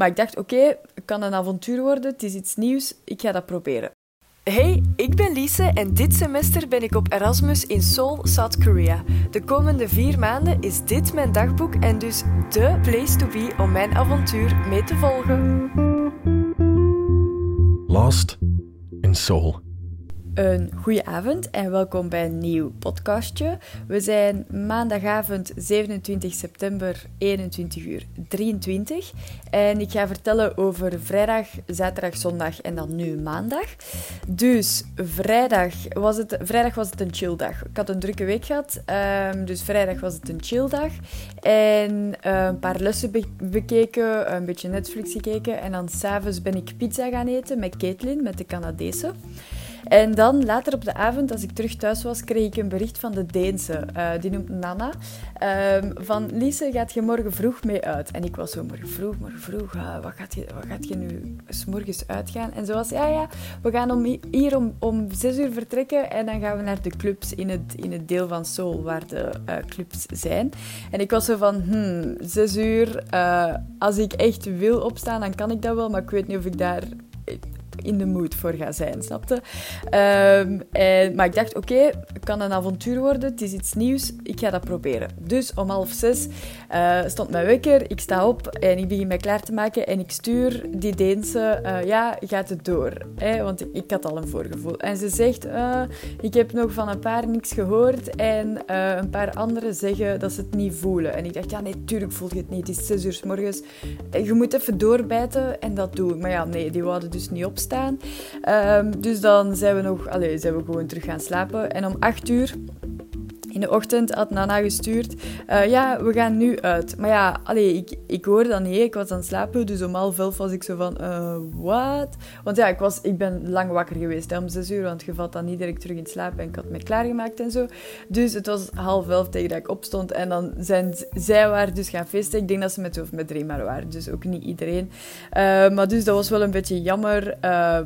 Maar ik dacht, oké, het kan een avontuur worden, het is iets nieuws, ik ga dat proberen. Hey, ik ben Lise en dit semester ben ik op Erasmus in Seoul, South Korea. De komende vier maanden is dit mijn dagboek en dus de place to be om mijn avontuur mee te volgen. Lost in Seoul. Een goede avond en welkom bij een nieuw podcastje. We zijn maandagavond 27 september 21 uur 23 en ik ga vertellen over vrijdag, zaterdag, zondag en dan nu maandag. Dus vrijdag was het, vrijdag was het een chill dag. Ik had een drukke week gehad, um, dus vrijdag was het een chill dag. En uh, een paar lessen be bekeken, een beetje Netflix gekeken en dan s'avonds ben ik pizza gaan eten met Caitlin, met de Canadese. En dan later op de avond, als ik terug thuis was, kreeg ik een bericht van de Deense. Uh, die noemt Nana. Um, van Lise, gaat je morgen vroeg mee uit? En ik was zo, morgen vroeg, morgen vroeg. Uh, wat, gaat je, wat gaat je nu s morgens uitgaan? En zo was, ja, ja, we gaan om, hier om, om zes uur vertrekken. En dan gaan we naar de clubs in het, in het deel van Seoul waar de uh, clubs zijn. En ik was zo van, hmm, zes uur. als ik echt wil opstaan, dan kan ik dat wel. Maar ik weet niet of ik daar in de mood voor ga zijn, snapte? En, maar ik dacht, oké, het kan een avontuur worden, het is iets nieuws, ik ga dat proberen. Dus om half zes uh, stond mijn wekker, ik sta op en ik begin mij klaar te maken en ik stuur die Deense, uh, ja, gaat het door? Hè? Want ik, ik, had al een voorgevoel. En ze zegt, uh, ik heb nog van een paar niks gehoord en een paar anderen zeggen dat ze het niet voelen. En ik dacht, ja, nee, voel je het niet, het is zes uur s morgens. Je moet even doorbijten en dat doen. Maar ja, nee, die wouden dus niet opstaan Um, dus dan zijn we nog, allez, zijn we gewoon terug gaan slapen. En om 8 uur in de ochtend had Nana gestuurd, uh, ja, we gaan nu uit. Maar ja, allee, ik, ik hoorde dat niet, ik was aan het slapen, dus om half elf was ik zo van, uh, wat? Want ja, ik, was, ik ben lang wakker geweest hè, om zes uur, want je valt dan niet direct terug in slaap en ik had me klaargemaakt en zo. Dus het was half elf tegen dat ik opstond en dan zijn zij waren dus gaan feesten. Ik denk dat ze met, of met drie maar waren, dus ook niet iedereen. Uh, maar dus dat was wel een beetje jammer,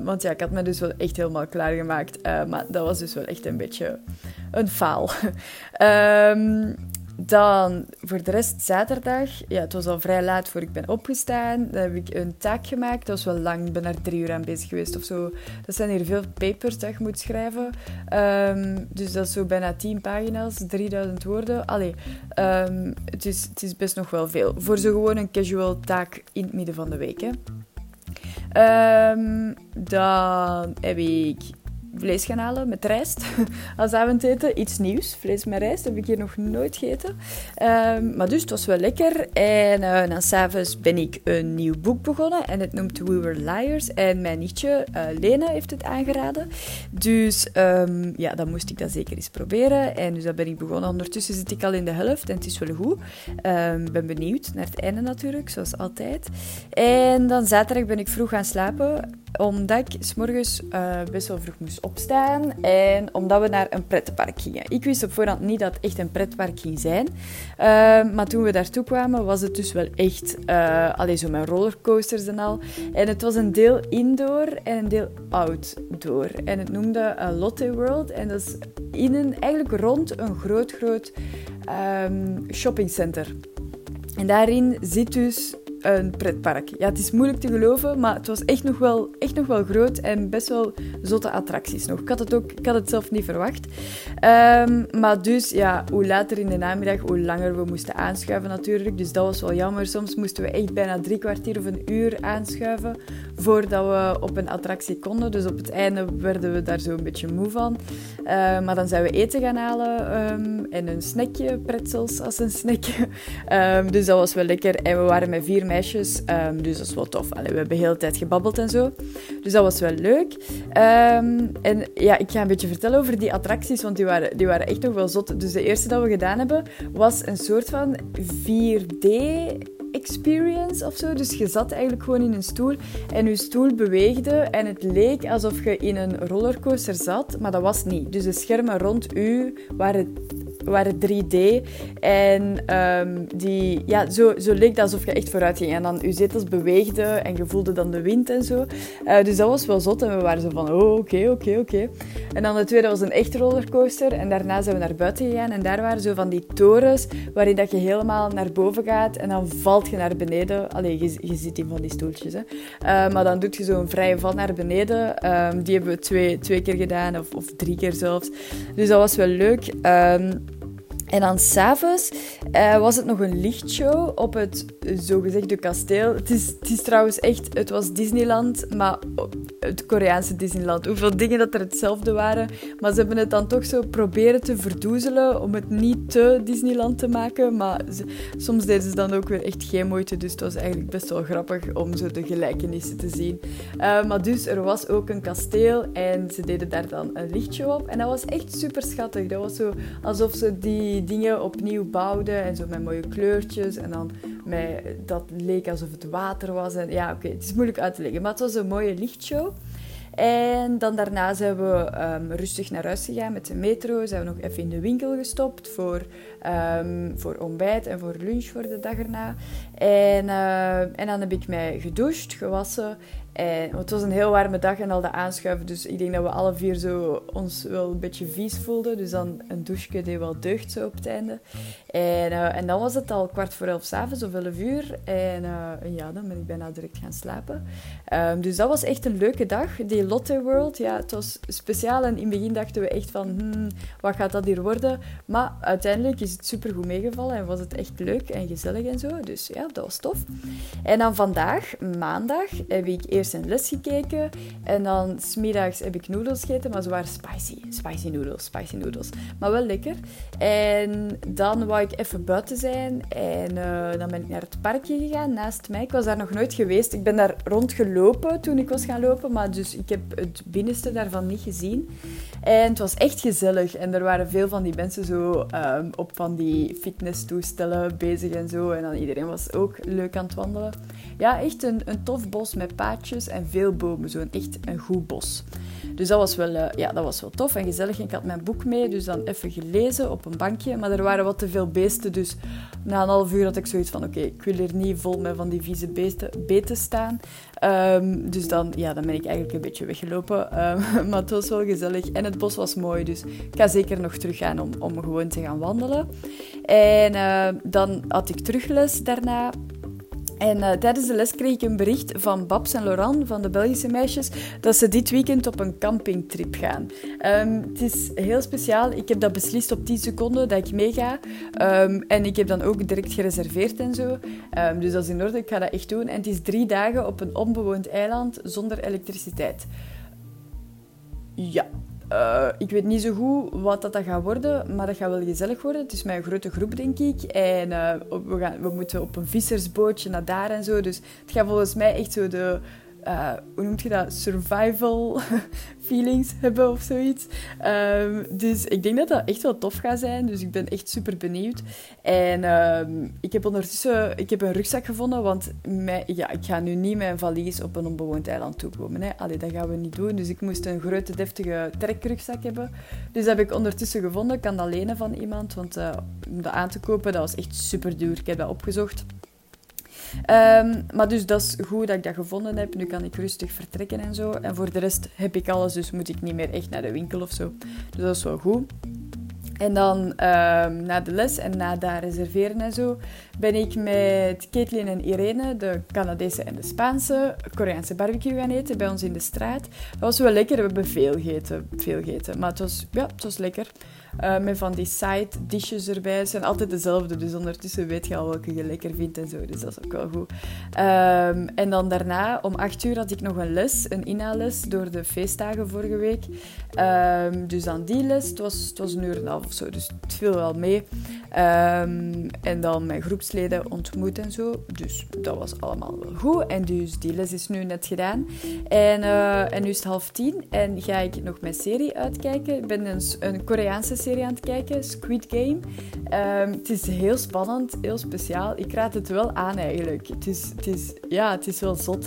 want ja, ik had me dus wel echt helemaal klaargemaakt. maar dat was dus wel echt een beetje een faal. um, dan voor de rest zaterdag. Ja, het was al vrij laat voor ik ben opgestaan. Dan heb ik een taak gemaakt. Dat was wel lang. Ik ben daar drie uur aan bezig geweest of zo. Dat zijn hier veel papers dat je moet schrijven. Um, dus dat is zo bijna tien pagina's, 3000 woorden. Allee, um, het, is, het is best nog wel veel. Voor zo gewoon een casual taak in het midden van de week. Hè. Dan heb ik vlees gaan halen met rijst als avondeten. Iets nieuws, vlees met rijst, heb ik hier nog nooit gegeten. Um, maar dus, het was wel lekker. En uh, dan s'avonds ben ik een nieuw boek begonnen en het noemt We Were Liars. En mijn nichtje, uh, Lena, heeft het aangeraden. Dus um, ja, dan moest ik dat zeker eens proberen. En dus dat ben ik begonnen. Ondertussen zit ik al in de helft en het is wel goed. Um, ben benieuwd naar het einde natuurlijk, zoals altijd. En dan zaterdag ben ik vroeg gaan slapen omdat ik s'morgens uh, best wel vroeg moest opstaan en omdat we naar een pretpark gingen. Ik wist op voorhand niet dat het echt een pretpark ging zijn. Uh, maar toen we daartoe kwamen, was het dus wel echt... Uh, allee, zo met rollercoasters en al. En het was een deel indoor en een deel outdoor. En het noemde uh, Lotte World. En dat is in een, eigenlijk rond een groot, groot um, shoppingcenter. En daarin zit dus een pretpark. Ja, het is moeilijk te geloven, maar het was echt nog wel, echt nog wel groot en best wel zotte attracties nog. Ik had het, ook, ik had het zelf niet verwacht. Um, maar dus, ja, hoe later in de namiddag, hoe langer we moesten aanschuiven natuurlijk. Dus dat was wel jammer. Soms moesten we echt bijna drie kwartier of een uur aanschuiven voordat we op een attractie konden. Dus op het einde werden we daar zo een beetje moe van. Uh, maar dan zijn we eten gaan halen um, en een snackje, pretzels als een snackje. Um, dus dat was wel lekker. En we waren met vier meisjes, um, dus dat is wel tof. We hebben de hele tijd gebabbeld en zo. Dus dat was wel leuk. en ja, ik ga een beetje vertellen over die attracties, want die waren, die waren echt nog wel zot. Dus de eerste dat we gedaan hebben, was een soort van 4D experience of zo. Dus je zat eigenlijk gewoon in een stoel en je stoel beweegde en het leek alsof je in een rollercoaster zat, maar dat was niet. Dus de schermen rond u waren waren 3D. En ehm, die, ja, zo, zo leek dat alsof je echt vooruit ging. En dan je zetels beweegden en je voelde dan de wind en zo. Uh, dus dat was wel zot. En we waren zo van, oh, oké, oké, oké. En dan de tweede was een echte rollercoaster. En daarna zijn we naar buiten gegaan. En daar waren zo van die torens waarin dat je helemaal naar boven gaat. En dan valt je naar beneden. Allee, je, je zit in van die stoeltjes. Hè. Uh, maar dan doet je zo'n vrije val naar beneden. Um, die hebben we twee, twee keer gedaan. Of, of drie keer zelfs. Dus dat was wel leuk. Um, en dan s'avonds uh, was het nog een lichtshow op het zogezegde kasteel. Het is, het is trouwens echt, het was Disneyland, maar het Koreaanse Disneyland. Hoeveel dingen dat er hetzelfde waren. Maar ze hebben het dan toch zo proberen te verdoezelen om het niet te Disneyland te maken. Maar soms deden ze dan ook weer echt geen moeite. Dus het was eigenlijk best wel grappig om zo de gelijkenissen te zien. Uh, maar dus, er was ook een kasteel en ze deden daar dan een lichtshow op. En dat was echt super schattig. Dat was zo alsof ze die dingen opnieuw bouwden en zo met mooie kleurtjes en dan met, dat leek alsof het water was. En, ja, oké, het is moeilijk uit te leggen, maar het was een mooie lichtshow. En dan daarna zijn we um, rustig naar huis gegaan met de metro. Zijn we nog even in de winkel gestopt voor, um, voor ontbijt en voor lunch voor de dag erna. En, uh, en dan heb ik mij gedoucht, gewassen en, het was een heel warme dag en al de aanschuiven. Dus ik denk dat we alle vier zo ons wel een beetje vies voelden. Dus dan een douche deed wel deugd zo op het einde. En, uh, en dan was het al kwart voor elf s'avonds of elf uur. En uh, ja, dan ben ik bijna direct gaan slapen. Um, dus dat was echt een leuke dag. Die Lotte World, ja, het was speciaal. En in het begin dachten we echt van, hmm, wat gaat dat hier worden? Maar uiteindelijk is het super goed meegevallen en was het echt leuk en gezellig en zo. Dus ja, dat was tof. En dan vandaag, maandag, heb ik een les gekeken. En dan smiddags heb ik noedels gegeten, maar ze waren spicy. Spicy noedels, spicy noedels. Maar wel lekker. En dan wou ik even buiten zijn. En uh, dan ben ik naar het parkje gegaan, naast mij. Ik was daar nog nooit geweest. Ik ben daar rondgelopen toen ik was gaan lopen. Maar dus ik heb het binnenste daarvan niet gezien. En het was echt gezellig. En er waren veel van die mensen zo um, op van die fitnesstoestellen bezig en zo. En dan iedereen was ook leuk aan het wandelen. Ja, echt een, een tof bos met paadjes en veel bomen. Zo'n echt een goed bos. Dus dat was, wel, uh, ja, dat was wel tof en gezellig. Ik had mijn boek mee, dus dan even gelezen op een bankje. Maar er waren wat te veel beesten, dus na een half uur had ik zoiets van... Oké, ik wil hier niet vol met van die vieze beesten, beten staan. Um, dus dan, ja, dan ben ik eigenlijk een beetje weggelopen. Um, maar het was wel gezellig. En het bos was mooi, dus ik ga zeker nog terug gaan om, om gewoon te gaan wandelen. En uh, dan had ik terugles daarna. En uh, tijdens de les kreeg ik een bericht van Babs en Laurent, van de Belgische meisjes, dat ze dit weekend op een campingtrip gaan. Um, het is heel speciaal. Ik heb dat beslist op 10 seconden dat ik meega. Um, en ik heb dan ook direct gereserveerd en zo. Um, dus dat is in orde, ik ga dat echt doen. En het is drie dagen op een onbewoond eiland zonder elektriciteit. Ja, uh, ik weet niet zo goed wat dat, dat gaat worden, maar dat gaat wel gezellig worden. Het is mijn grote groep, denk ik. En uh, we, gaan, we moeten op een vissersbootje naar daar en zo. Dus het gaat volgens mij echt zo de uh, hoe noemt je dat, survival feelings hebben of zoiets. Um, dus ik denk dat dat echt wel tof gaat zijn. Dus ik ben echt super benieuwd. En um, ik heb ondertussen ik heb een rugzak gevonden, want ja, ik ga nu niet een valies op een onbewoond eiland toekomen. Hè. Dat gaan we niet doen. Dus ik moest een grote, deftige trekrugzak hebben. Dus dat heb ik ondertussen gevonden. Ik kan dat lenen van iemand, want uh, om dat aan te kopen, dat was echt super duur. Ik heb dat opgezocht. Um, maar dus dat is goed dat ik dat gevonden heb. Nu kan ik rustig vertrekken en zo. En voor de rest heb ik alles, dus moet ik niet meer echt naar de winkel of zo. Dus dat is wel goed. En dan um, na de les en na daar reserveren en zo, ben ik met Caitlin en Irene, de Canadese en de Spaanse, Koreaanse barbecue gaan eten bij ons in de straat. Dat was wel lekker, we hebben veel gegeten, veel gegeten. Maar het was, ja, het was lekker. Uh, met van die side dishes erbij. Het zijn altijd dezelfde, dus ondertussen weet je al welke je lekker vindt en zo. Dus dat is ook wel goed. Um, en dan daarna, om 8 uur, had ik nog een les, een inhaalles door de feestdagen vorige week. Um, dus dan die les, het was, het was een uur en een half of zo, dus het viel wel mee. Um, en dan mijn groepsleden ontmoet en zo. Dus dat was allemaal wel goed. En dus die les is nu net gedaan. En, uh, en nu is het half tien en ga ik nog mijn serie uitkijken. Ik ben een, een Koreaanse serie aan het kijken, Squid Game. Um, het is heel spannend, heel speciaal. Ik raad het wel aan eigenlijk. Het is, het is, ja, het is wel zot.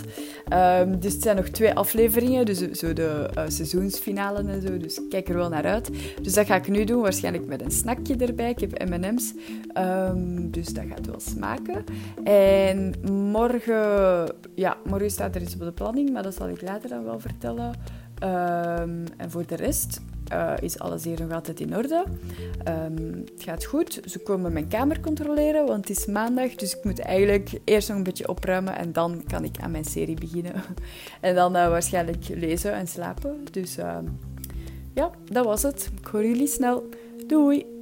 Um, dus het zijn nog twee afleveringen, dus zo de uh, seizoensfinale en zo. Dus ik kijk er wel naar uit. Dus dat ga ik nu doen. Waarschijnlijk waarschijnlijk met een snackje erbij. Ik heb M&M's, um, dus dat gaat wel smaken. En morgen, ja, morgen staat er iets op de planning, maar dat zal ik later dan wel vertellen. Um, en voor de rest uh, is alles hier nog altijd in orde. Um, het gaat goed. Ze komen mijn kamer controleren, want het is maandag. Dus ik moet eigenlijk eerst nog een beetje opruimen en dan kan ik aan mijn serie beginnen. en dan uh, waarschijnlijk lezen en slapen. Dus ja, dat was het. Ik hoor jullie snel. Doei!